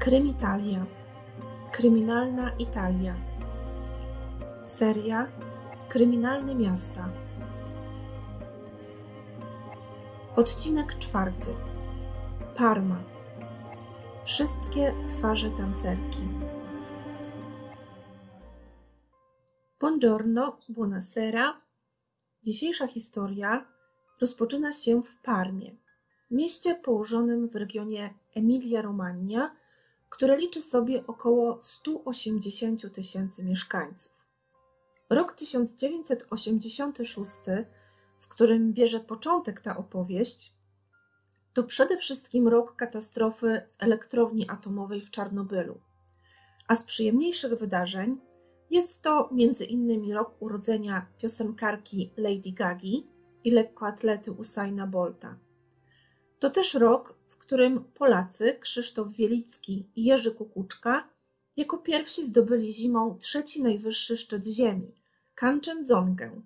Krymitalia. Kryminalna Italia. Seria Kryminalne miasta. Odcinek czwarty. Parma. Wszystkie twarze tancerki. Buongiorno, buonasera. Dzisiejsza historia rozpoczyna się w Parmie, mieście położonym w regionie Emilia-Romagna, które liczy sobie około 180 tysięcy mieszkańców. Rok 1986, w którym bierze początek ta opowieść, to przede wszystkim rok katastrofy w elektrowni atomowej w Czarnobylu. A z przyjemniejszych wydarzeń jest to innymi rok urodzenia piosenkarki Lady Gagi i lekkoatlety Usaina Bolta. To też rok, w którym Polacy Krzysztof Wielicki i Jerzy Kukuczka jako pierwsi zdobyli zimą trzeci najwyższy szczyt ziemi Kanchenjongę,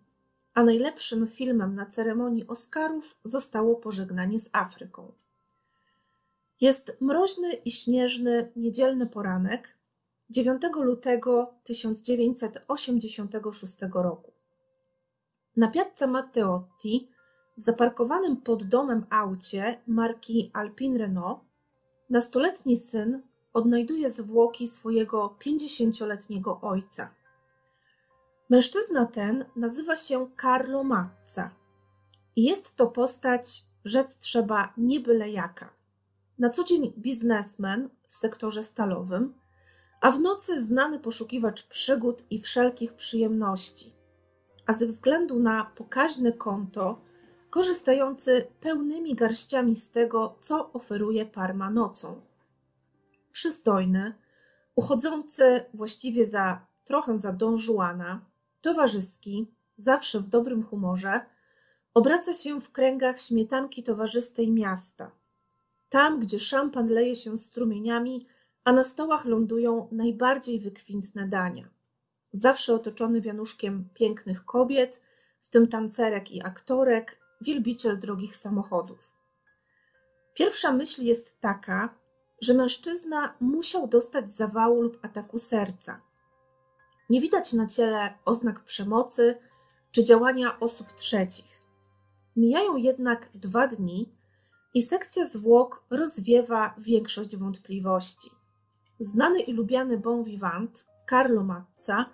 a najlepszym filmem na ceremonii Oscarów zostało Pożegnanie z Afryką. Jest mroźny i śnieżny niedzielny poranek 9 lutego 1986 roku. Na piazza Matteotti, w zaparkowanym pod domem aucie marki Alpine Renault, nastoletni syn odnajduje zwłoki swojego 50-letniego ojca. Mężczyzna ten nazywa się Carlo Mazza jest to postać, rzec trzeba, nie byle jaka. Na co dzień biznesmen w sektorze stalowym, a w nocy znany poszukiwacz przygód i wszelkich przyjemności a ze względu na pokaźne konto, korzystający pełnymi garściami z tego, co oferuje Parma nocą. Przystojny, uchodzący właściwie za trochę za Don Juana, towarzyski, zawsze w dobrym humorze, obraca się w kręgach śmietanki towarzystej miasta. Tam, gdzie szampan leje się strumieniami, a na stołach lądują najbardziej wykwintne dania zawsze otoczony wianuszkiem pięknych kobiet, w tym tancerek i aktorek, wielbiciel drogich samochodów. Pierwsza myśl jest taka, że mężczyzna musiał dostać zawału lub ataku serca. Nie widać na ciele oznak przemocy czy działania osób trzecich. Mijają jednak dwa dni i sekcja zwłok rozwiewa większość wątpliwości. Znany i lubiany bon vivant Carlo Mazza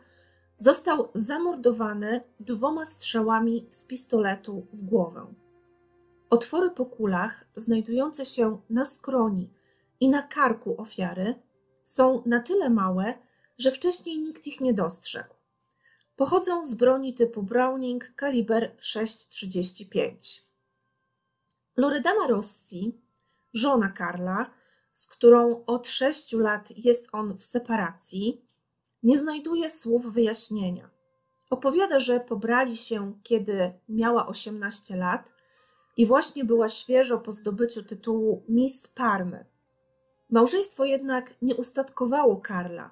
został zamordowany dwoma strzałami z pistoletu w głowę. Otwory po kulach, znajdujące się na skroni i na karku ofiary, są na tyle małe, że wcześniej nikt ich nie dostrzegł. Pochodzą z broni typu Browning kaliber 6,35. Loredana Rossi, żona Karla, z którą od sześciu lat jest on w separacji, nie znajduje słów wyjaśnienia. Opowiada, że pobrali się, kiedy miała 18 lat i właśnie była świeżo po zdobyciu tytułu Miss Parmy. Małżeństwo jednak nie ustatkowało Karla,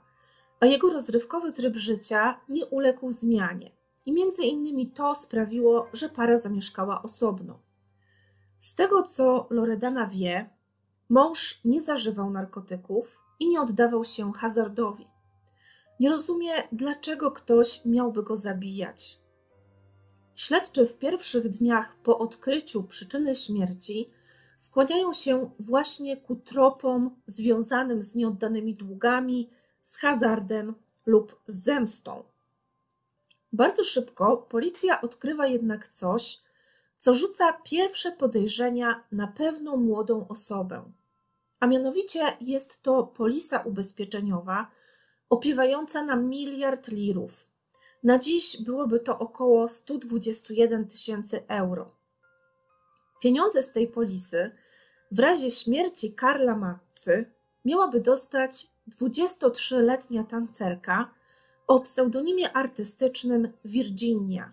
a jego rozrywkowy tryb życia nie uległ zmianie. I między innymi to sprawiło, że para zamieszkała osobno. Z tego, co Loredana wie, mąż nie zażywał narkotyków i nie oddawał się hazardowi. Nie rozumie, dlaczego ktoś miałby go zabijać. Śledczy w pierwszych dniach po odkryciu przyczyny śmierci skłaniają się właśnie ku tropom związanym z nieoddanymi długami, z hazardem lub z zemstą. Bardzo szybko policja odkrywa jednak coś, co rzuca pierwsze podejrzenia na pewną młodą osobę. A mianowicie jest to polisa ubezpieczeniowa, opiewająca na miliard lirów. Na dziś byłoby to około 121 tysięcy euro. Pieniądze z tej polisy w razie śmierci Karla Matcy miałaby dostać 23-letnia tancerka o pseudonimie artystycznym Virginia.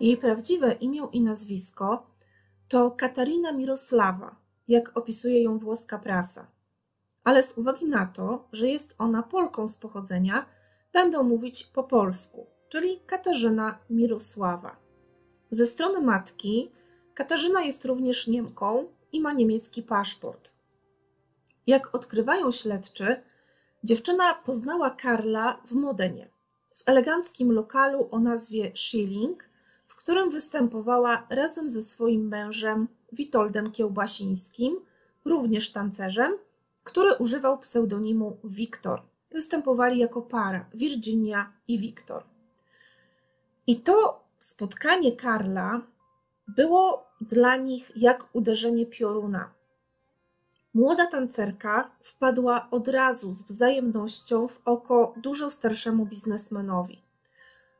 Jej prawdziwe imię i nazwisko to Katarina Mirosława, jak opisuje ją włoska prasa ale z uwagi na to, że jest ona Polką z pochodzenia, będą mówić po polsku, czyli Katarzyna Mirosława. Ze strony matki Katarzyna jest również Niemką i ma niemiecki paszport. Jak odkrywają śledczy, dziewczyna poznała Karla w Modenie, w eleganckim lokalu o nazwie Schilling, w którym występowała razem ze swoim mężem Witoldem Kiełbasińskim, również tancerzem, który używał pseudonimu Wiktor. Występowali jako para Virginia i Wiktor. I to spotkanie Karla było dla nich jak uderzenie pioruna. Młoda tancerka wpadła od razu z wzajemnością w oko dużo starszemu biznesmenowi.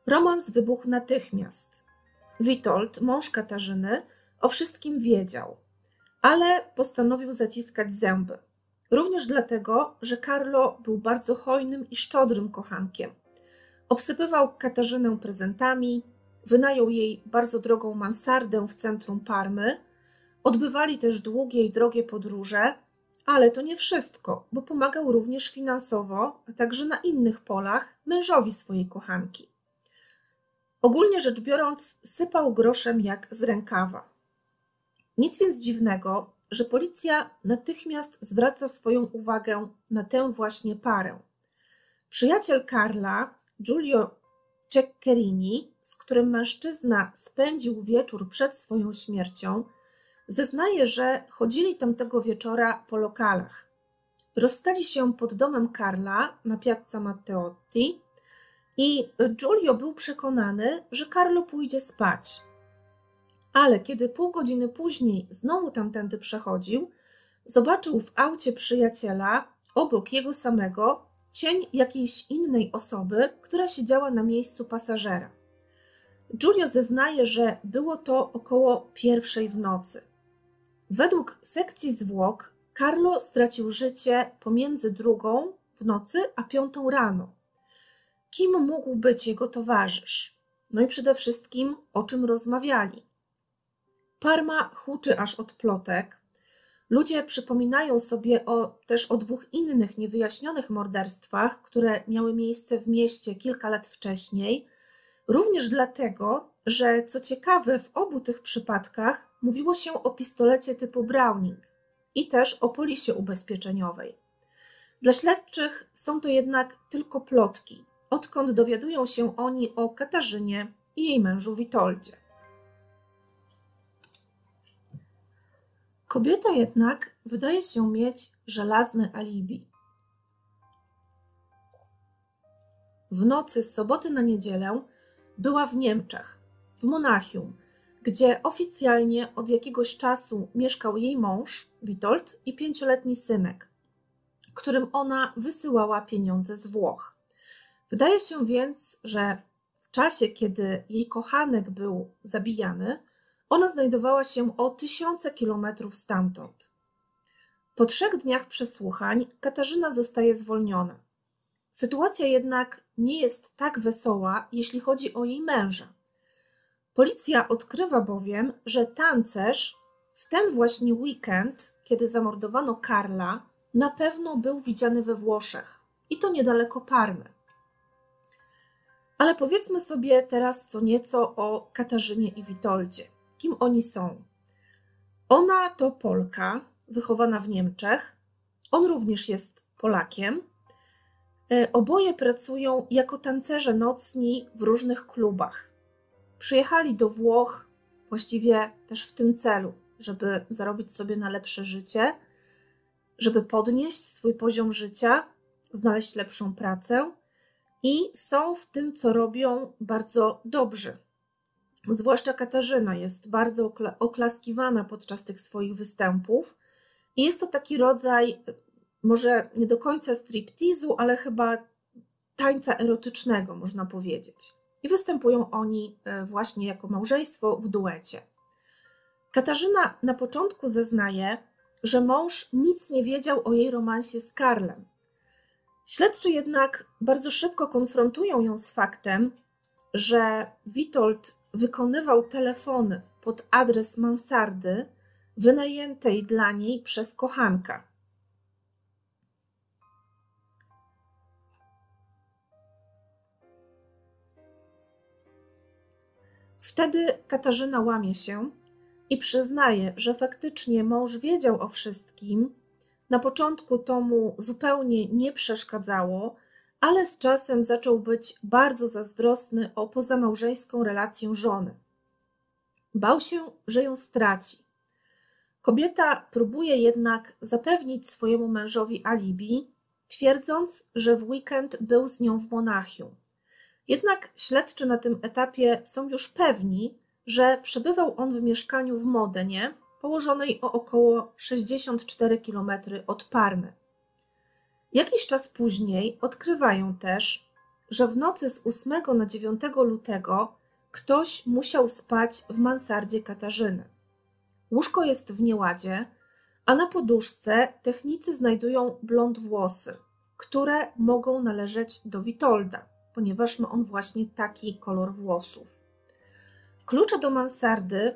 Romans wybuchł natychmiast. Witold, mąż Katarzyny, o wszystkim wiedział, ale postanowił zaciskać zęby. Również dlatego, że Carlo był bardzo hojnym i szczodrym kochankiem. Obsypywał Katarzynę prezentami, wynajął jej bardzo drogą mansardę w centrum Parmy. Odbywali też długie i drogie podróże, ale to nie wszystko, bo pomagał również finansowo, a także na innych polach mężowi swojej kochanki. Ogólnie rzecz biorąc, sypał groszem jak z rękawa. Nic więc dziwnego, że policja natychmiast zwraca swoją uwagę na tę właśnie parę. Przyjaciel Karla, Giulio Ceccherini, z którym mężczyzna spędził wieczór przed swoją śmiercią, zeznaje, że chodzili tamtego wieczora po lokalach. Rozstali się pod domem Karla na Piazza Matteotti i Giulio był przekonany, że Carlo pójdzie spać. Ale kiedy pół godziny później znowu tamtędy przechodził, zobaczył w aucie przyjaciela obok jego samego cień jakiejś innej osoby, która siedziała na miejscu pasażera. Giulio zeznaje, że było to około pierwszej w nocy. Według sekcji zwłok Carlo stracił życie pomiędzy drugą w nocy a piątą rano. Kim mógł być jego towarzysz? No i przede wszystkim o czym rozmawiali. Parma huczy aż od plotek. Ludzie przypominają sobie o, też o dwóch innych niewyjaśnionych morderstwach, które miały miejsce w mieście kilka lat wcześniej. Również dlatego, że co ciekawe, w obu tych przypadkach mówiło się o pistolecie typu Browning i też o polisie ubezpieczeniowej. Dla śledczych są to jednak tylko plotki, odkąd dowiadują się oni o Katarzynie i jej mężu Witoldzie. Kobieta jednak wydaje się mieć żelazne alibi. W nocy z soboty na niedzielę była w Niemczech, w Monachium, gdzie oficjalnie od jakiegoś czasu mieszkał jej mąż, Witold, i pięcioletni synek, którym ona wysyłała pieniądze z Włoch. Wydaje się więc, że w czasie, kiedy jej kochanek był zabijany, ona znajdowała się o tysiące kilometrów stamtąd. Po trzech dniach przesłuchań Katarzyna zostaje zwolniona. Sytuacja jednak nie jest tak wesoła, jeśli chodzi o jej męża. Policja odkrywa bowiem, że tancerz w ten właśnie weekend, kiedy zamordowano Karla, na pewno był widziany we Włoszech i to niedaleko Parmy. Ale powiedzmy sobie teraz co nieco o Katarzynie i Witoldzie. Kim oni są? Ona to Polka, wychowana w Niemczech. On również jest Polakiem. E, oboje pracują jako tancerze nocni w różnych klubach. Przyjechali do Włoch właściwie też w tym celu, żeby zarobić sobie na lepsze życie, żeby podnieść swój poziom życia, znaleźć lepszą pracę i są w tym, co robią, bardzo dobrzy. Zwłaszcza Katarzyna jest bardzo oklaskiwana podczas tych swoich występów. I jest to taki rodzaj, może nie do końca striptizu, ale chyba tańca erotycznego, można powiedzieć. I występują oni e, właśnie jako małżeństwo w duecie. Katarzyna na początku zeznaje, że mąż nic nie wiedział o jej romansie z Karlem. Śledczy jednak bardzo szybko konfrontują ją z faktem, że Witold wykonywał telefony pod adres mansardy wynajętej dla niej przez kochanka. Wtedy Katarzyna łamie się i przyznaje, że faktycznie mąż wiedział o wszystkim, Na początku to mu zupełnie nie przeszkadzało, ale z czasem zaczął być bardzo zazdrosny o pozamałżeńską relację żony. Bał się, że ją straci. Kobieta próbuje jednak zapewnić swojemu mężowi alibi, twierdząc, że w weekend był z nią w Monachium. Jednak śledczy na tym etapie są już pewni, że przebywał on w mieszkaniu w Modenie, położonej o około 64 km od Parmy. Jakiś czas później odkrywają też, że w nocy z 8 na 9 lutego ktoś musiał spać w mansardzie Katarzyny. Łóżko jest w nieładzie, a na poduszce technicy znajdują blond włosy, które mogą należeć do Witolda, ponieważ ma on właśnie taki kolor włosów. Klucze do mansardy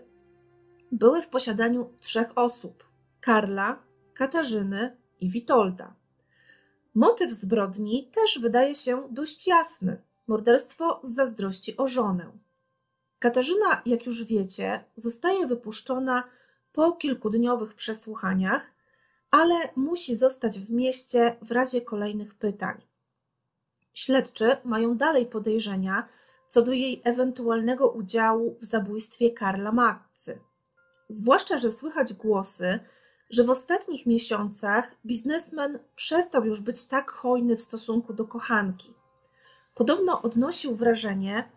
były w posiadaniu trzech osób: Karla, Katarzyny i Witolda. Motyw zbrodni też wydaje się dość jasny: morderstwo z zazdrości o żonę. Katarzyna, jak już wiecie, zostaje wypuszczona po kilkudniowych przesłuchaniach, ale musi zostać w mieście w razie kolejnych pytań. Śledczy mają dalej podejrzenia co do jej ewentualnego udziału w zabójstwie Karla Matcy. Zwłaszcza, że słychać głosy, że w ostatnich miesiącach biznesmen przestał już być tak hojny w stosunku do kochanki. Podobno odnosił wrażenie,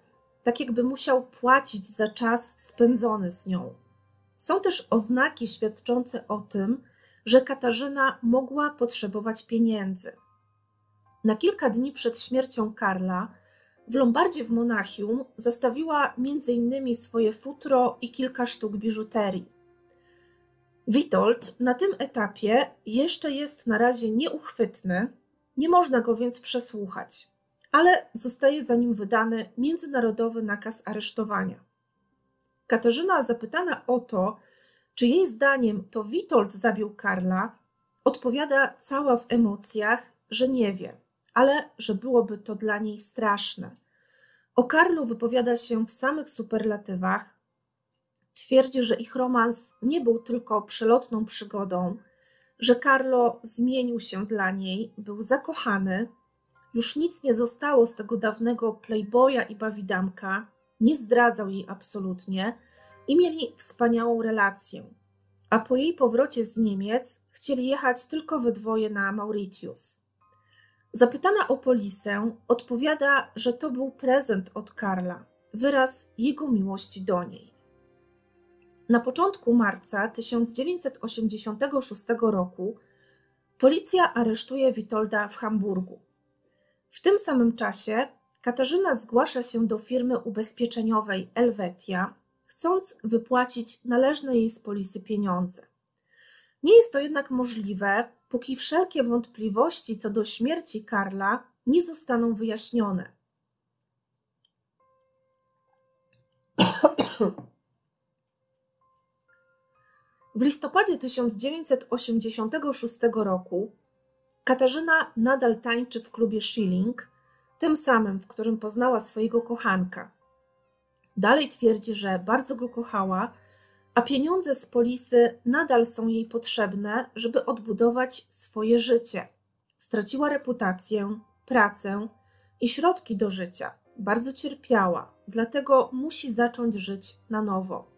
tak jakby musiał płacić za czas spędzony z nią. Są też oznaki świadczące o tym, że Katarzyna mogła potrzebować pieniędzy. Na kilka dni przed śmiercią Karla w Lombardzie w Monachium zastawiła m.in. swoje futro i kilka sztuk biżuterii. Witold na tym etapie jeszcze jest na razie nieuchwytny, nie można go więc przesłuchać, ale zostaje za nim wydany międzynarodowy nakaz aresztowania. Katarzyna zapytana o to, czy jej zdaniem to Witold zabił Karla, odpowiada cała w emocjach, że nie wie, ale że byłoby to dla niej straszne. O Karlu wypowiada się w samych superlatywach. Twierdzi, że ich romans nie był tylko przelotną przygodą, że Carlo zmienił się dla niej, był zakochany, już nic nie zostało z tego dawnego playboya i bawidamka, nie zdradzał jej absolutnie i mieli wspaniałą relację. A po jej powrocie z Niemiec chcieli jechać tylko we dwoje na Mauritius. Zapytana o Polisę, odpowiada, że to był prezent od Karla, wyraz jego miłości do niej. Na początku marca 1986 roku policja aresztuje Witolda w Hamburgu. W tym samym czasie Katarzyna zgłasza się do firmy ubezpieczeniowej Elvetia, chcąc wypłacić należne jej z polisy pieniądze. Nie jest to jednak możliwe, póki wszelkie wątpliwości co do śmierci Karla nie zostaną wyjaśnione. W listopadzie 1986 roku Katarzyna nadal tańczy w klubie Schilling, tym samym, w którym poznała swojego kochanka. Dalej twierdzi, że bardzo go kochała a pieniądze z polisy nadal są jej potrzebne, żeby odbudować swoje życie. Straciła reputację, pracę i środki do życia. Bardzo cierpiała, dlatego musi zacząć żyć na nowo.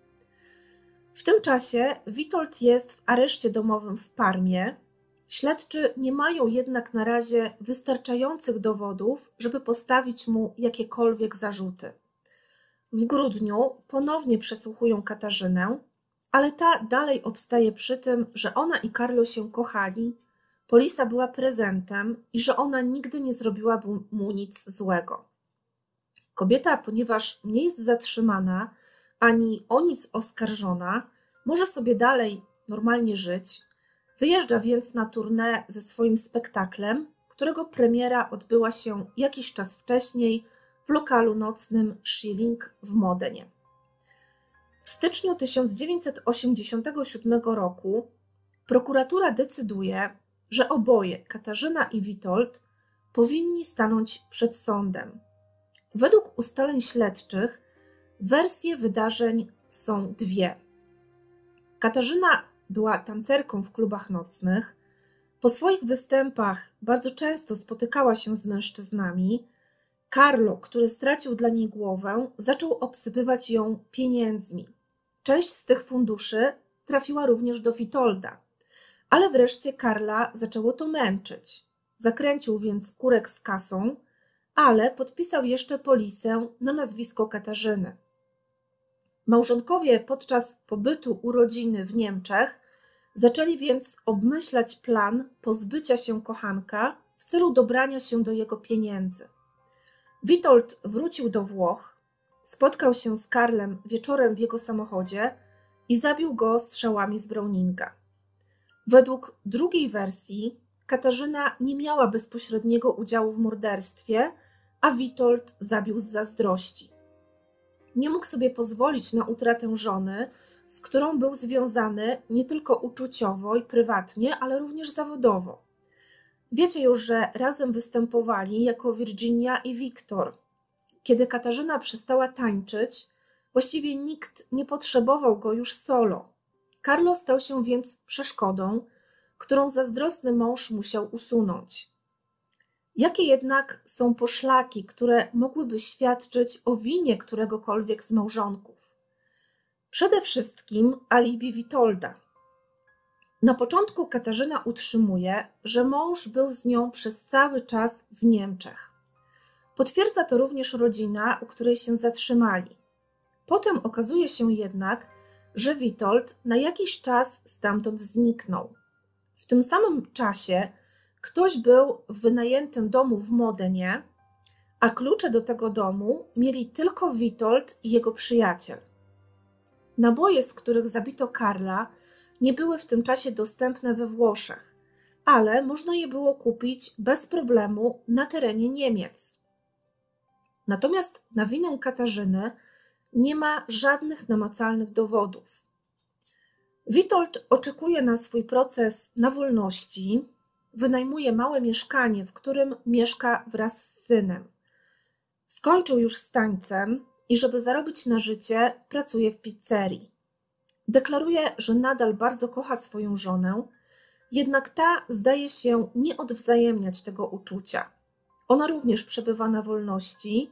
W tym czasie Witold jest w areszcie domowym w Parmie. Śledczy nie mają jednak na razie wystarczających dowodów, żeby postawić mu jakiekolwiek zarzuty. W grudniu ponownie przesłuchują Katarzynę, ale ta dalej obstaje przy tym, że ona i Carlo się kochali, Polisa była prezentem i że ona nigdy nie zrobiła mu nic złego. Kobieta, ponieważ nie jest zatrzymana ani o nic oskarżona, może sobie dalej normalnie żyć. Wyjeżdża więc na tournée ze swoim spektaklem, którego premiera odbyła się jakiś czas wcześniej w lokalu nocnym Schilling w Modenie. W styczniu 1987 roku prokuratura decyduje, że oboje, Katarzyna i Witold, powinni stanąć przed sądem. Według ustaleń śledczych wersje wydarzeń są dwie. Katarzyna była tancerką w klubach nocnych, Po swoich występach bardzo często spotykała się z mężczyznami. Carlo, który stracił dla niej głowę, zaczął obsypywać ją pieniędzmi. Część z tych funduszy trafiła również do Witolda. Ale wreszcie Karla zaczęło to męczyć. Zakręcił więc kurek z kasą, ale podpisał jeszcze polisę na nazwisko Katarzyny. Małżonkowie podczas pobytu u rodziny w Niemczech zaczęli więc obmyślać plan pozbycia się kochanka w celu dobrania się do jego pieniędzy. Witold wrócił do Włoch, spotkał się z Karlem wieczorem w jego samochodzie i zabił go strzałami z Browninga. Według drugiej wersji Katarzyna nie miała bezpośredniego udziału w morderstwie, a Witold zabił z zazdrości. Nie mógł sobie pozwolić na utratę żony, z którą był związany nie tylko uczuciowo i prywatnie, ale również zawodowo. Wiecie już, że razem występowali jako Virginia i Wiktor. Kiedy Katarzyna przestała tańczyć, właściwie nikt nie potrzebował go już solo. Carlo stał się więc przeszkodą, którą zazdrosny mąż musiał usunąć. Jakie jednak są poszlaki, które mogłyby świadczyć o winie któregokolwiek z małżonków? Przede wszystkim alibi Witolda. Na początku Katarzyna utrzymuje, że mąż był z nią przez cały czas w Niemczech. Potwierdza to również rodzina, u której się zatrzymali. Potem okazuje się jednak, że Witold na jakiś czas stamtąd zniknął. W tym samym czasie ktoś był w wynajętym domu w Modenie, a klucze do tego domu mieli tylko Witold i jego przyjaciel. Naboje, z których zabito Karla, nie były w tym czasie dostępne we Włoszech, ale można je było kupić bez problemu na terenie Niemiec. Natomiast na winę Katarzyny nie ma żadnych namacalnych dowodów. Witold oczekuje na swój proces na wolności, wynajmuje małe mieszkanie, w którym mieszka wraz z synem. Skończył już z tańcem i żeby zarobić na życie, pracuje w pizzerii. Deklaruje, że nadal bardzo kocha swoją żonę, jednak ta zdaje się nie odwzajemniać tego uczucia. Ona również przebywa na wolności,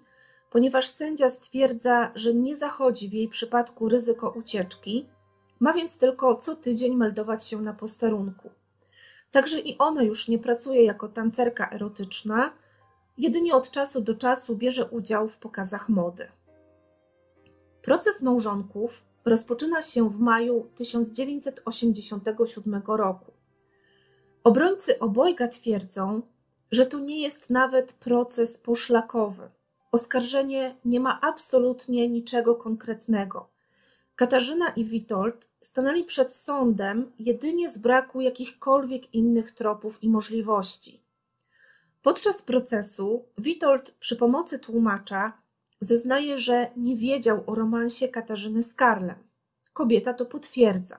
ponieważ sędzia stwierdza, że nie zachodzi w jej przypadku ryzyko ucieczki, ma więc tylko co tydzień meldować się na posterunku. Także i ona już nie pracuje jako tancerka erotyczna, jedynie od czasu do czasu bierze udział w pokazach mody. Proces małżonków rozpoczyna się w maju 1987 roku. Obrońcy obojga twierdzą, że to nie jest nawet proces poszlakowy. Oskarżenie nie ma absolutnie niczego konkretnego. Katarzyna i Witold stanęli przed sądem jedynie z braku jakichkolwiek innych tropów i możliwości. Podczas procesu Witold przy pomocy tłumacza zeznaje, że nie wiedział o romansie Katarzyny z Karlem. Kobieta to potwierdza.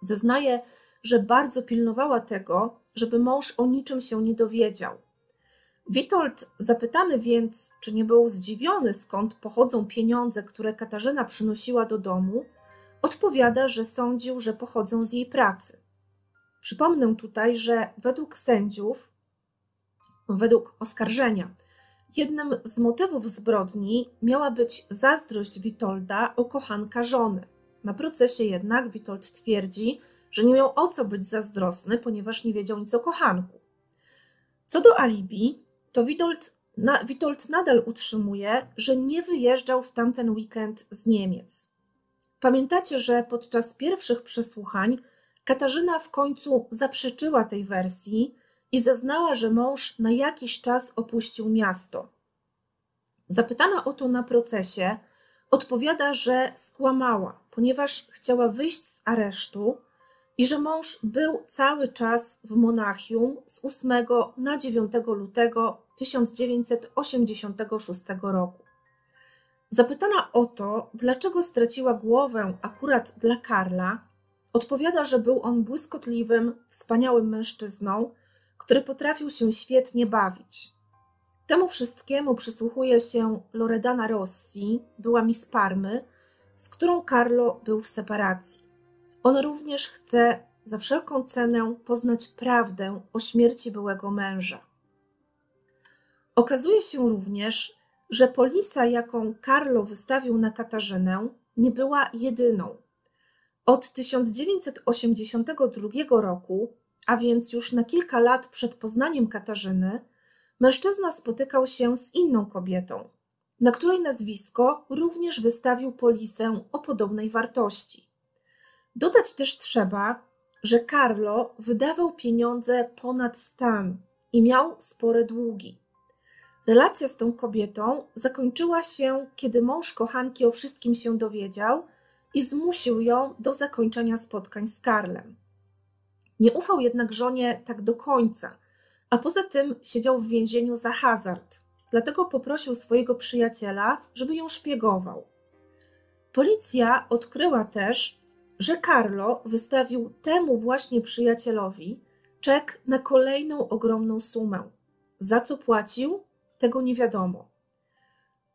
Zeznaje, że bardzo pilnowała tego, żeby mąż o niczym się nie dowiedział. Witold, zapytany więc, czy nie był zdziwiony, skąd pochodzą pieniądze, które Katarzyna przynosiła do domu, odpowiada, że sądził, że pochodzą z jej pracy. Przypomnę tutaj, że według sędziów, według oskarżenia, jednym z motywów zbrodni miała być zazdrość Witolda o kochanka żony. Na procesie jednak Witold twierdzi, że nie miał o co być zazdrosny, ponieważ nie wiedział nic o kochanku. Co do alibi, to Witold, na, Witold nadal utrzymuje, że nie wyjeżdżał w tamten weekend z Niemiec. Pamiętacie, że podczas pierwszych przesłuchań Katarzyna w końcu zaprzeczyła tej wersji i zeznała, że mąż na jakiś czas opuścił miasto. Zapytana o to na procesie, odpowiada, że skłamała, ponieważ chciała wyjść z aresztu i że mąż był cały czas w Monachium z 8 na 9 lutego 1986 roku. Zapytana o to, dlaczego straciła głowę akurat dla Karla, odpowiada, że był on błyskotliwym, wspaniałym mężczyzną, który potrafił się świetnie bawić. Temu wszystkiemu przysłuchuje się Loredana Rossi, była Miss Parmy, z którą Carlo był w separacji. On również chce za wszelką cenę poznać prawdę o śmierci byłego męża. Okazuje się również, że polisa, jaką Carlo wystawił na Katarzynę, nie była jedyną. Od 1982 roku, a więc już na kilka lat przed poznaniem Katarzyny, mężczyzna spotykał się z inną kobietą, na której nazwisko również wystawił polisę o podobnej wartości. Dodać też trzeba, że Carlo wydawał pieniądze ponad stan i miał spore długi. Relacja z tą kobietą zakończyła się, kiedy mąż kochanki o wszystkim się dowiedział i zmusił ją do zakończenia spotkań z Karlem. Nie ufał jednak żonie tak do końca, a poza tym siedział w więzieniu za hazard, dlatego poprosił swojego przyjaciela, żeby ją szpiegował. Policja odkryła też, że Carlo wystawił temu właśnie przyjacielowi czek na kolejną ogromną sumę. Za co płacił? Tego nie wiadomo.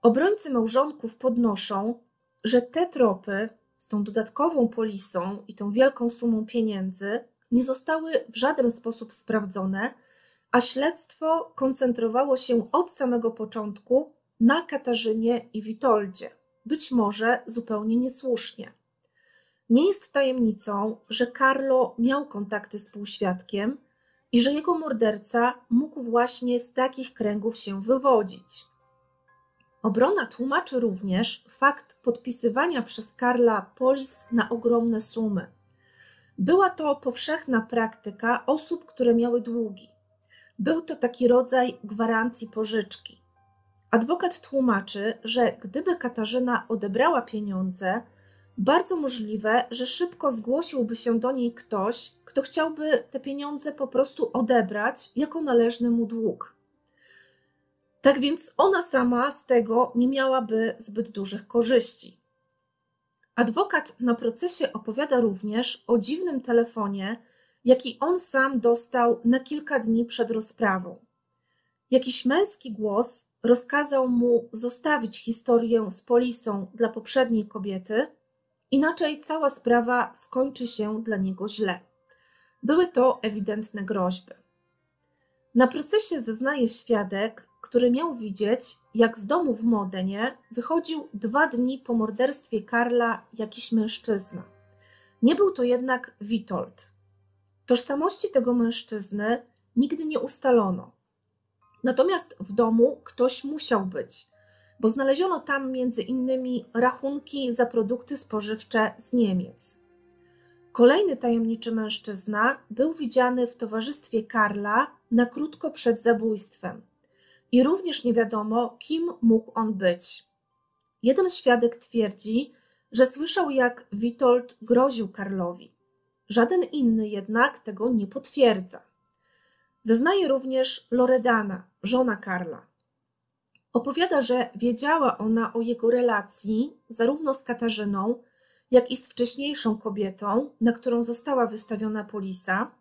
Obrońcy małżonków podnoszą, że te tropy z tą dodatkową polisą i tą wielką sumą pieniędzy nie zostały w żaden sposób sprawdzone, a śledztwo koncentrowało się od samego początku na Katarzynie i Witoldzie, być może zupełnie niesłusznie. Nie jest tajemnicą, że Carlo miał kontakty z półświadkiem i że jego morderca mógł właśnie z takich kręgów się wywodzić. Obrona tłumaczy również fakt podpisywania przez Karla polis na ogromne sumy. Była to powszechna praktyka osób, które miały długi. Był to taki rodzaj gwarancji pożyczki. Adwokat tłumaczy, że gdyby Katarzyna odebrała pieniądze, bardzo możliwe, że szybko zgłosiłby się do niej ktoś, kto chciałby te pieniądze po prostu odebrać jako należny mu dług. Tak więc ona sama z tego nie miałaby zbyt dużych korzyści. Adwokat na procesie opowiada również o dziwnym telefonie, jaki on sam dostał na kilka dni przed rozprawą. Jakiś męski głos rozkazał mu zostawić historię z polisą dla poprzedniej kobiety, inaczej cała sprawa skończy się dla niego źle. Były to ewidentne groźby. Na procesie zeznaje świadek, który miał widzieć, jak z domu w Modenie wychodził dwa dni po morderstwie Karla jakiś mężczyzna. Nie był to jednak Witold. Tożsamości tego mężczyzny nigdy nie ustalono. Natomiast w domu ktoś musiał być, bo znaleziono tam między innymi rachunki za produkty spożywcze z Niemiec. Kolejny tajemniczy mężczyzna był widziany w towarzystwie Karla na krótko przed zabójstwem i również nie wiadomo, kim mógł on być. Jeden świadek twierdzi, że słyszał, jak Witold groził Karlowi. Żaden inny jednak tego nie potwierdza. Zeznaje również Loredana, żona Karla. Opowiada, że wiedziała ona o jego relacji zarówno z Katarzyną, jak i z wcześniejszą kobietą, na którą została wystawiona polisa.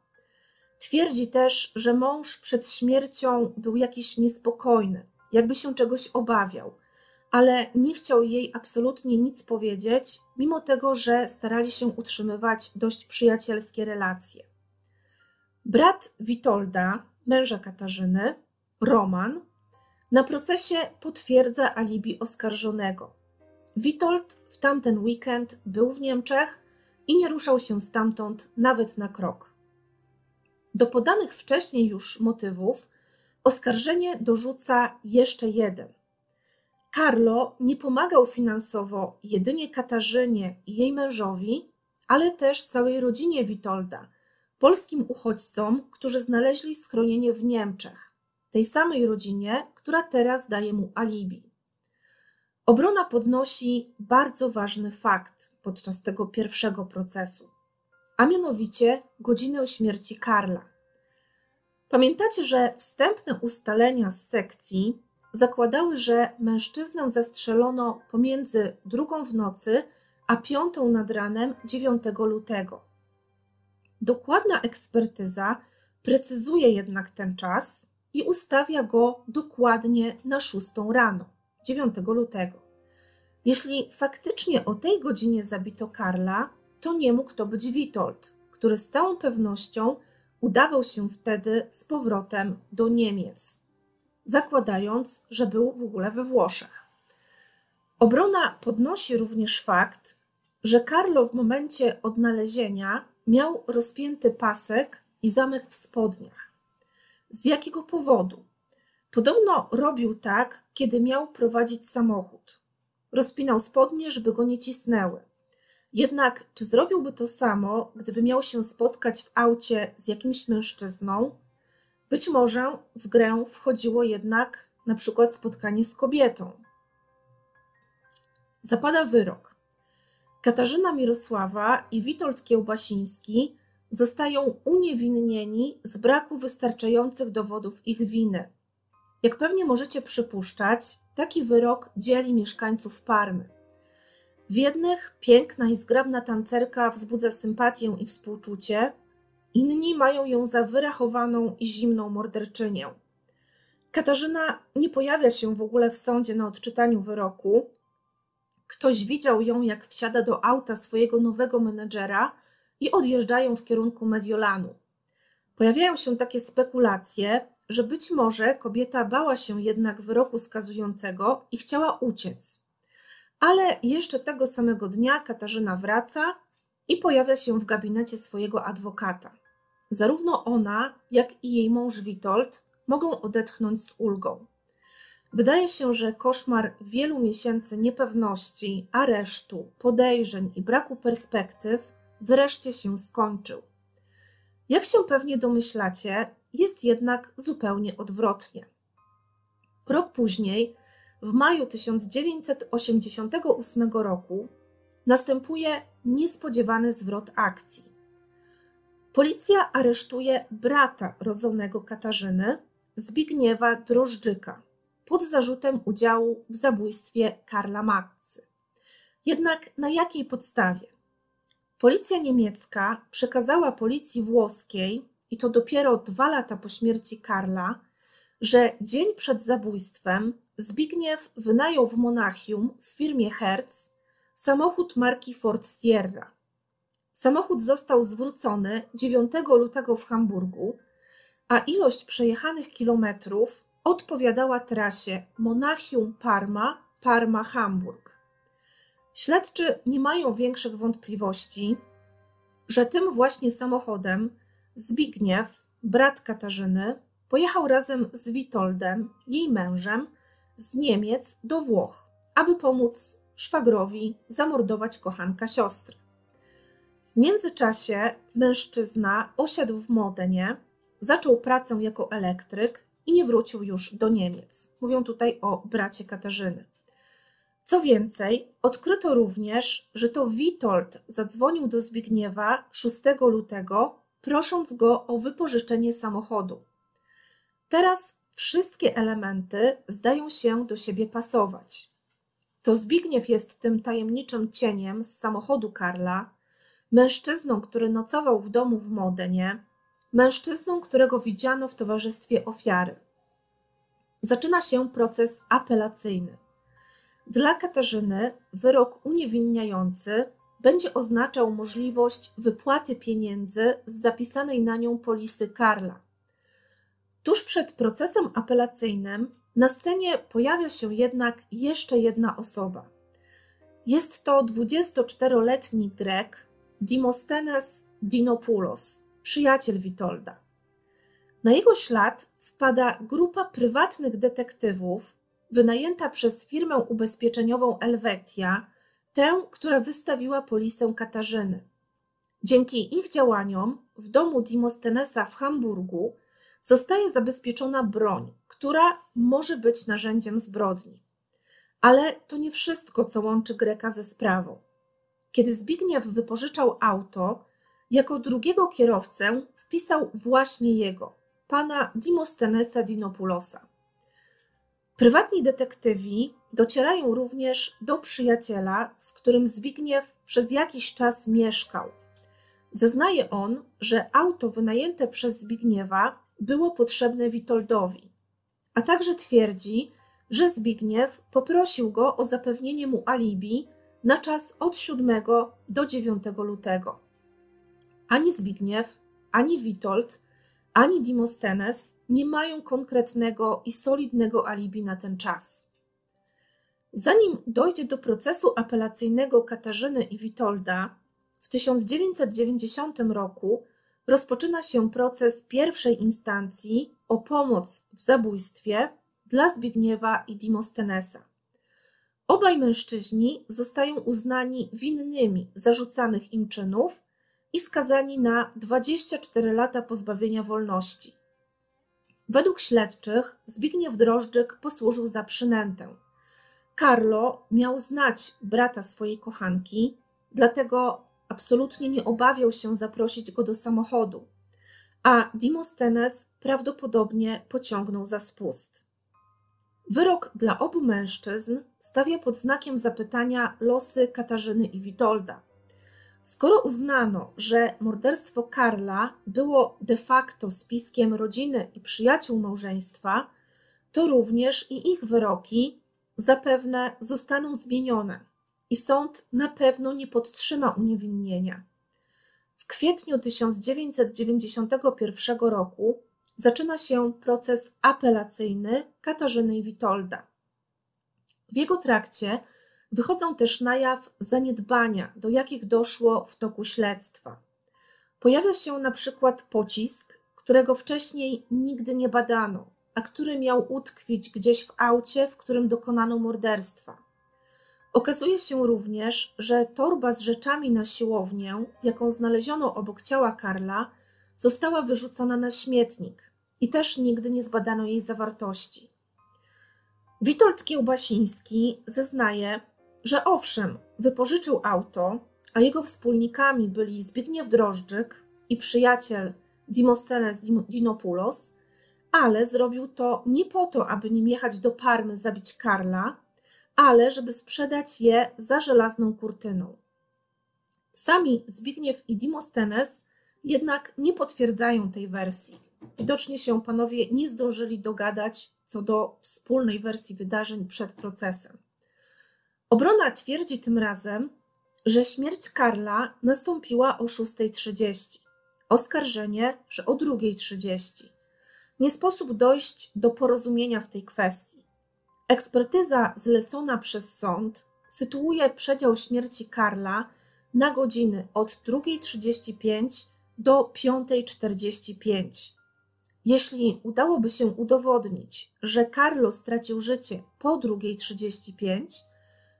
Twierdzi też, że mąż przed śmiercią był jakiś niespokojny, jakby się czegoś obawiał, ale nie chciał jej absolutnie nic powiedzieć, mimo tego, że starali się utrzymywać dość przyjacielskie relacje. Brat Witolda, męża Katarzyny, Roman, na procesie potwierdza alibi oskarżonego. Witold w tamten weekend był w Niemczech i nie ruszał się stamtąd nawet na krok. Do podanych wcześniej już motywów oskarżenie dorzuca jeszcze jeden. Carlo nie pomagał finansowo jedynie Katarzynie i jej mężowi, ale też całej rodzinie Witolda, polskim uchodźcom, którzy znaleźli schronienie w Niemczech, tej samej rodzinie, która teraz daje mu alibi. Obrona podnosi bardzo ważny fakt podczas tego pierwszego procesu, a mianowicie godzinę śmierci Karla. Pamiętacie, że wstępne ustalenia z sekcji zakładały, że mężczyznę zastrzelono pomiędzy drugą w nocy a piątą nad ranem 9 lutego. Dokładna ekspertyza precyzuje jednak ten czas i ustawia go dokładnie na 6 rano. 9 lutego. Jeśli faktycznie o tej godzinie zabito Karla, to nie mógł to być Witold, który z całą pewnością udawał się wtedy z powrotem do Niemiec, zakładając, że był w ogóle we Włoszech. Obrona podnosi również fakt, że Carlo w momencie odnalezienia miał rozpięty pasek i zamek w spodniach. Z jakiego powodu? Podobno robił tak, kiedy miał prowadzić samochód. Rozpinał spodnie, żeby go nie cisnęły. Jednak czy zrobiłby to samo, gdyby miał się spotkać w aucie z jakimś mężczyzną? Być może w grę wchodziło jednak na przykład spotkanie z kobietą. Zapada wyrok. Katarzyna Mirosława i Witold Kiełbasiński zostają uniewinnieni z braku wystarczających dowodów ich winy. Jak pewnie możecie przypuszczać, taki wyrok dzieli mieszkańców Parmy. W jednych piękna i zgrabna tancerka wzbudza sympatię i współczucie, inni mają ją za wyrachowaną i zimną morderczynię. Katarzyna nie pojawia się w ogóle w sądzie na odczytaniu wyroku. Ktoś widział ją, jak wsiada do auta swojego nowego menedżera i odjeżdżają w kierunku Mediolanu. Pojawiają się takie spekulacje, że być może kobieta bała się jednak wyroku skazującego i chciała uciec. Ale jeszcze tego samego dnia Katarzyna wraca i pojawia się w gabinecie swojego adwokata. Zarówno ona, jak i jej mąż Witold mogą odetchnąć z ulgą. Wydaje się, że koszmar wielu miesięcy niepewności, aresztu, podejrzeń i braku perspektyw wreszcie się skończył. Jak się pewnie domyślacie, jest jednak zupełnie odwrotnie. Rok później, w maju 1988 roku, następuje niespodziewany zwrot akcji. Policja aresztuje brata rodzonego Katarzyny, Zbigniewa Drożdżyka, pod zarzutem udziału w zabójstwie Karla Matcy. Jednak na jakiej podstawie? Policja niemiecka przekazała policji włoskiej, i to dopiero dwa lata po śmierci Karla, że dzień przed zabójstwem Zbigniew wynajął w Monachium w firmie Hertz samochód marki Ford Sierra. Samochód został zwrócony 9 lutego w Hamburgu, a ilość przejechanych kilometrów odpowiadała trasie Monachium-Parma, Parma-Hamburg. Śledczy nie mają większych wątpliwości, że tym właśnie samochodem Zbigniew, brat Katarzyny, pojechał razem z Witoldem, jej mężem, z Niemiec do Włoch, aby pomóc szwagrowi zamordować kochanka siostry. W międzyczasie mężczyzna osiadł w Modenie, zaczął pracę jako elektryk i nie wrócił już do Niemiec. Mówią tutaj o bracie Katarzyny. Co więcej, odkryto również, że to Witold zadzwonił do Zbigniewa 6 lutego, prosząc go o wypożyczenie samochodu. Teraz wszystkie elementy zdają się do siebie pasować. To Zbigniew jest tym tajemniczym cieniem z samochodu Karla, mężczyzną, który nocował w domu w Modenie, mężczyzną, którego widziano w towarzystwie ofiary. Zaczyna się proces apelacyjny. Dla Katarzyny wyrok uniewinniający będzie oznaczał możliwość wypłaty pieniędzy z zapisanej na nią polisy Karla. Tuż przed procesem apelacyjnym na scenie pojawia się jednak jeszcze jedna osoba. Jest to 24-letni Grek Dimostenes Dinopoulos, przyjaciel Witolda. Na jego ślad wpada grupa prywatnych detektywów wynajęta przez firmę ubezpieczeniową Elvetia, tę, która wystawiła polisę Katarzyny. Dzięki ich działaniom w domu Dimostenesa w Hamburgu zostaje zabezpieczona broń, która może być narzędziem zbrodni. Ale to nie wszystko, co łączy Greka ze sprawą. Kiedy Zbigniew wypożyczał auto, jako drugiego kierowcę wpisał właśnie jego, pana Dimostenesa Dinopulosa. Prywatni detektywi docierają również do przyjaciela, z którym Zbigniew przez jakiś czas mieszkał. Zeznaje on, że auto wynajęte przez Zbigniewa było potrzebne Witoldowi, a także twierdzi, że Zbigniew poprosił go o zapewnienie mu alibi na czas od 7 do 9 lutego. ani Zbigniew, ani Witold, ani Dimostenes nie mają konkretnego i solidnego alibi na ten czas. Zanim dojdzie do procesu apelacyjnego Katarzyny i Witolda, w 1990 roku rozpoczyna się proces pierwszej instancji o pomoc w zabójstwie dla Zbigniewa i Dimostenesa. Obaj mężczyźni zostają uznani winnymi zarzucanych im czynów i skazani na 24 lata pozbawienia wolności. Według śledczych Zbigniew Drożdżyk posłużył za przynętę. Carlo miał znać brata swojej kochanki, dlatego absolutnie nie obawiał się zaprosić go do samochodu, a Dimostenes prawdopodobnie pociągnął za spust. Wyrok dla obu mężczyzn stawia pod znakiem zapytania losy Katarzyny i Witolda. Skoro uznano, że morderstwo Karla było de facto spiskiem rodziny i przyjaciół małżeństwa, to również i ich wyroki zapewne zostaną zmienione i sąd na pewno nie podtrzyma uniewinnienia. W kwietniu 1991 roku zaczyna się proces apelacyjny Katarzyny i Witolda. W jego trakcie wychodzą też na jaw zaniedbania, do jakich doszło w toku śledztwa. Pojawia się na przykład pocisk, którego wcześniej nigdy nie badano, a który miał utkwić gdzieś w aucie, w którym dokonano morderstwa. Okazuje się również, że torba z rzeczami na siłownię, jaką znaleziono obok ciała Karla, została wyrzucona na śmietnik i też nigdy nie zbadano jej zawartości. Witold Kiełbasiński zeznaje, że owszem, wypożyczył auto, a jego wspólnikami byli Zbigniew Drożdżyk i przyjaciel Dimostenes Dinopoulos, ale zrobił to nie po to, aby nim jechać do Parmy zabić Karla, ale żeby sprzedać je za żelazną kurtyną. Sami Zbigniew i Dimostenes jednak nie potwierdzają tej wersji. Widocznie się panowie nie zdążyli dogadać co do wspólnej wersji wydarzeń przed procesem. Obrona twierdzi tym razem, że śmierć Karla nastąpiła o 6.30, oskarżenie, że o 2.30. Nie sposób dojść do porozumienia w tej kwestii. Ekspertyza zlecona przez sąd sytuuje przedział śmierci Karla na godziny od 2.35 do 5.45. Jeśli udałoby się udowodnić, że Carlo stracił życie po 2.35,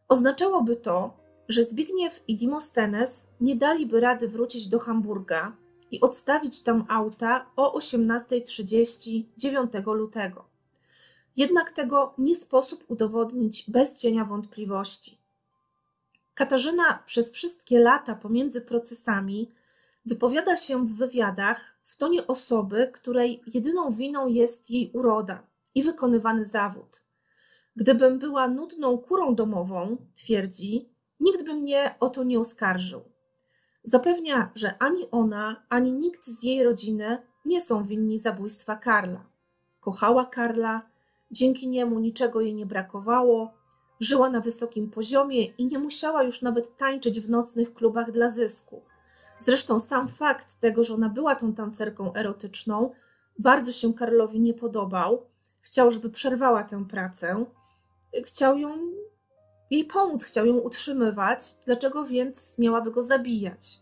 oznaczałoby to, że Zbigniew i Dimostenes nie daliby rady wrócić do Hamburga i odstawić tam auta o 18.30 9 lutego. Jednak tego nie sposób udowodnić bez cienia wątpliwości. Katarzyna przez wszystkie lata pomiędzy procesami wypowiada się w wywiadach w tonie osoby, której jedyną winą jest jej uroda i wykonywany zawód. Gdybym była nudną kurą domową, twierdzi, nikt by mnie o to nie oskarżył. Zapewnia, że ani ona, ani nikt z jej rodziny nie są winni zabójstwa Karla. Kochała Karla, dzięki niemu niczego jej nie brakowało, żyła na wysokim poziomie i nie musiała już nawet tańczyć w nocnych klubach dla zysku. Zresztą sam fakt tego, że ona była tą tancerką erotyczną, bardzo się Karlowi nie podobał. Chciał, żeby przerwała tę pracę. Chciał ją jej pomóc, chciał ją utrzymywać. Dlaczego więc miałaby go zabijać?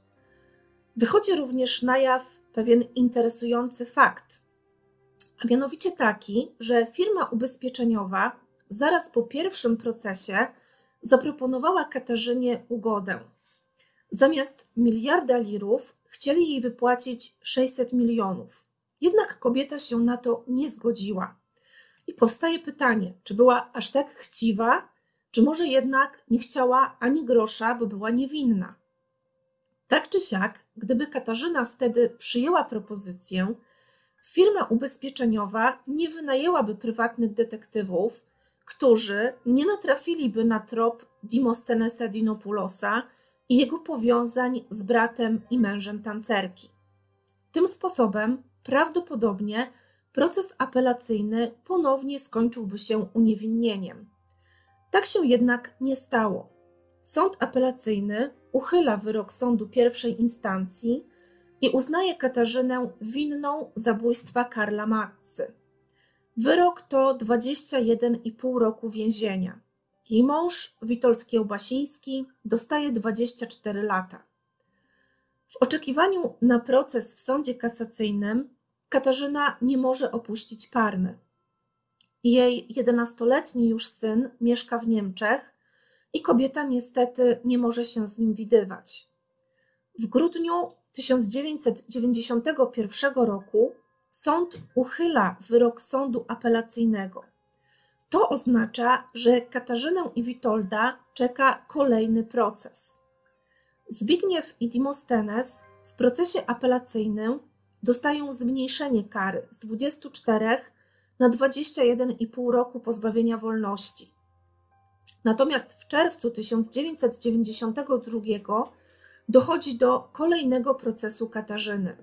Wychodzi również na jaw pewien interesujący fakt, a mianowicie taki, że firma ubezpieczeniowa zaraz po pierwszym procesie zaproponowała Katarzynie ugodę. Zamiast miliarda lirów chcieli jej wypłacić 600 milionów. Jednak kobieta się na to nie zgodziła. I powstaje pytanie, czy była aż tak chciwa, czy może jednak nie chciała ani grosza, bo była niewinna. Tak czy siak, gdyby Katarzyna wtedy przyjęła propozycję, firma ubezpieczeniowa nie wynajęłaby prywatnych detektywów, którzy nie natrafiliby na trop Dimostenesa Dinopulosa i jego powiązań z bratem i mężem tancerki. Tym sposobem prawdopodobnie proces apelacyjny ponownie skończyłby się uniewinnieniem. Tak się jednak nie stało. Sąd apelacyjny uchyla wyrok sądu pierwszej instancji i uznaje Katarzynę winną zabójstwa Karla Matcy. Wyrok to 21,5 roku więzienia. Jej mąż, Witold Kiełbasiński, dostaje 24 lata. W oczekiwaniu na proces w sądzie kasacyjnym Katarzyna nie może opuścić Parmy. Jej 11-letni już syn mieszka w Niemczech i kobieta niestety nie może się z nim widywać. W grudniu 1991 roku sąd uchyla wyrok sądu apelacyjnego. To oznacza, że Katarzynę i Witolda czeka kolejny proces. Zbigniew i Dimostenes w procesie apelacyjnym dostają zmniejszenie kary z 24 na 21,5 roku pozbawienia wolności. Natomiast w czerwcu 1992 dochodzi do kolejnego procesu Katarzyny.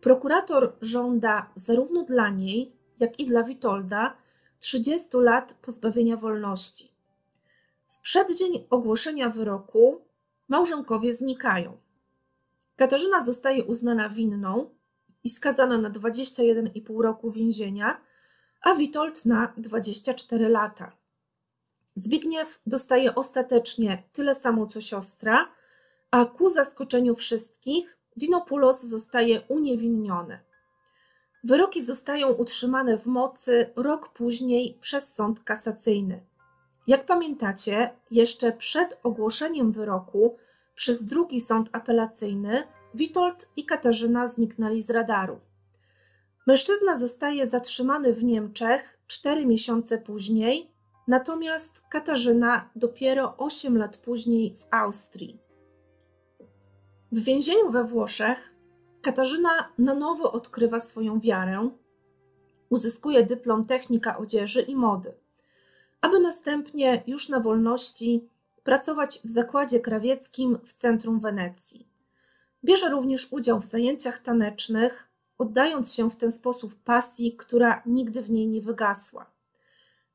Prokurator żąda zarówno dla niej, jak i dla Witolda 30 lat pozbawienia wolności. W przeddzień ogłoszenia wyroku małżonkowie znikają. Katarzyna zostaje uznana winną i skazana na 21,5 roku więzienia, a Witold na 24 lata. Zbigniew dostaje ostatecznie tyle samo co siostra, a ku zaskoczeniu wszystkich Dinopulos zostaje uniewinniony. Wyroki zostają utrzymane w mocy rok później przez sąd kasacyjny. Jak pamiętacie, jeszcze przed ogłoszeniem wyroku przez drugi sąd apelacyjny Witold i Katarzyna zniknęli z radaru. Mężczyzna zostaje zatrzymany w Niemczech cztery miesiące później, natomiast Katarzyna dopiero 8 lat później w Austrii. W więzieniu we Włoszech Katarzyna na nowo odkrywa swoją wiarę, uzyskuje dyplom technika odzieży i mody, aby następnie już na wolności pracować w zakładzie krawieckim w centrum Wenecji. Bierze również udział w zajęciach tanecznych, oddając się w ten sposób pasji, która nigdy w niej nie wygasła.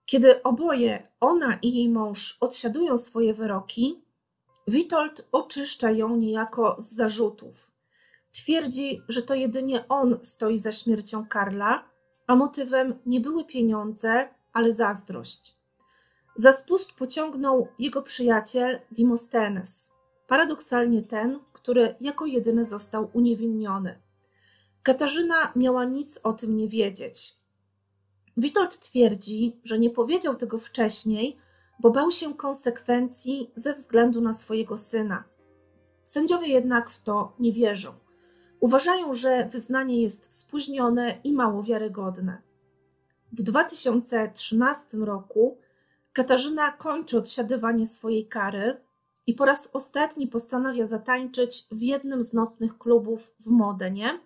Kiedy oboje, ona i jej mąż, odsiadują swoje wyroki, Witold oczyszcza ją niejako z zarzutów. Twierdzi, że to jedynie on stoi za śmiercią Karla, a motywem nie były pieniądze, ale zazdrość. Za spust pociągnął jego przyjaciel Dimostenes, paradoksalnie ten, który jako jedyny został uniewinniony. Katarzyna miała nic o tym nie wiedzieć. Witold twierdzi, że nie powiedział tego wcześniej, bo bał się konsekwencji ze względu na swojego syna. Sędziowie jednak w to nie wierzą. Uważają, że wyznanie jest spóźnione i mało wiarygodne. W 2013 roku Katarzyna kończy odsiadywanie swojej kary i po raz ostatni postanawia zatańczyć w jednym z nocnych klubów w Modenie,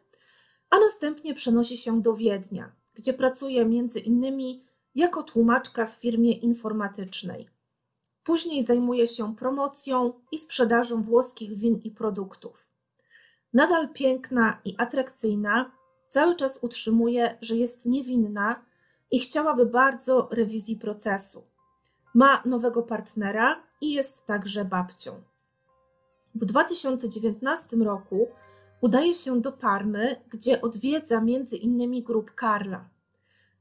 a następnie przenosi się do Wiednia, gdzie pracuje między innymi jako tłumaczka w firmie informatycznej. Później zajmuje się promocją i sprzedażą włoskich win i produktów. Nadal piękna i atrakcyjna, cały czas utrzymuje, że jest niewinna i chciałaby bardzo rewizji procesu. Ma nowego partnera i jest także babcią. W 2019 roku udaje się do Parmy, gdzie odwiedza między innymi grup Karla.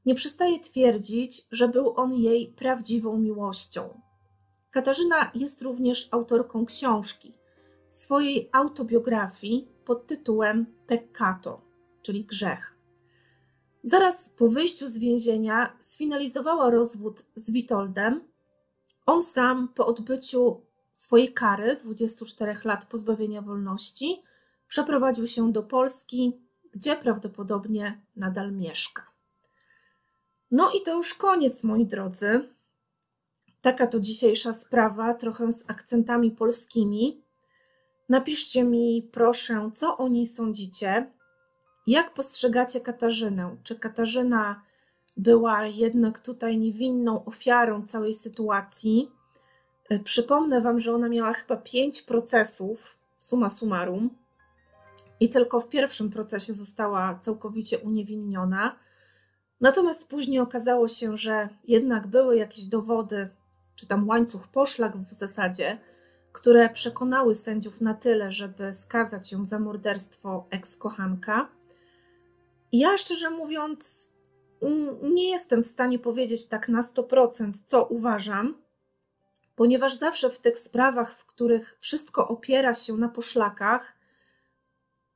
Nie przestaje twierdzić, że był on jej prawdziwą miłością. Katarzyna jest również autorką książki, swojej autobiografii pod tytułem Peccato, czyli grzech. Zaraz po wyjściu z więzienia sfinalizowała rozwód z Witoldem. On sam po odbyciu swojej kary 24 lat pozbawienia wolności przeprowadził się do Polski, gdzie prawdopodobnie nadal mieszka. No i to już koniec, moi drodzy. Taka to dzisiejsza sprawa, trochę z akcentami polskimi. Napiszcie mi, proszę, co o niej sądzicie. Jak postrzegacie Katarzynę? Czy Katarzyna była jednak tutaj niewinną ofiarą całej sytuacji? E, przypomnę Wam, że ona miała chyba pięć procesów, summa summarum, i tylko w pierwszym procesie została całkowicie uniewinniona. Natomiast później okazało się, że jednak były jakieś dowody, czy tam łańcuch poszlak w zasadzie, które przekonały sędziów na tyle, żeby skazać ją za morderstwo ex-kochanka. Ja szczerze mówiąc, nie jestem w stanie powiedzieć tak na 100%, co uważam, ponieważ zawsze w tych sprawach, w których wszystko opiera się na poszlakach,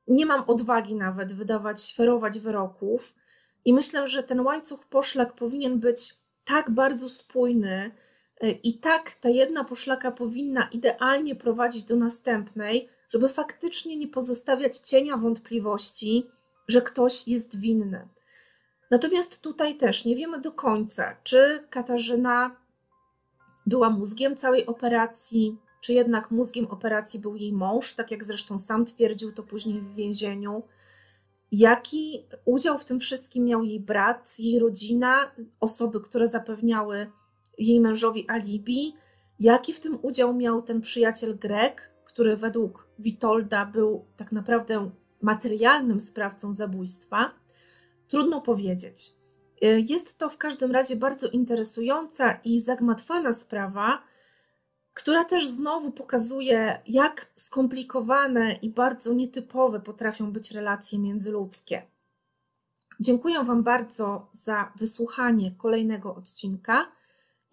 nie mam odwagi nawet wydawać, świerować wyroków. I myślę, że ten łańcuch poszlak powinien być tak bardzo spójny y, i tak ta jedna poszlaka powinna idealnie prowadzić do następnej, żeby faktycznie nie pozostawiać cienia wątpliwości, że ktoś jest winny. Natomiast tutaj też nie wiemy do końca, czy Katarzyna była mózgiem całej operacji, czy jednak mózgiem operacji był jej mąż, tak jak zresztą sam twierdził to później w więzieniu. Jaki udział w tym wszystkim miał jej brat, jej rodzina, osoby, które zapewniały jej mężowi alibi? Jaki w tym udział miał ten przyjaciel Grek, który według Witolda był tak naprawdę materialnym sprawcą zabójstwa? Trudno powiedzieć. Jest to w każdym razie bardzo interesująca i zagmatwana sprawa, która też znowu pokazuje, jak skomplikowane i bardzo nietypowe potrafią być relacje międzyludzkie. Dziękuję Wam bardzo za wysłuchanie kolejnego odcinka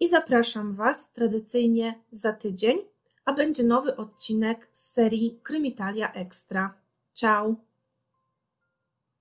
i zapraszam Was tradycyjnie za tydzień, a będzie nowy odcinek z serii Krymitalia Extra. Ciao!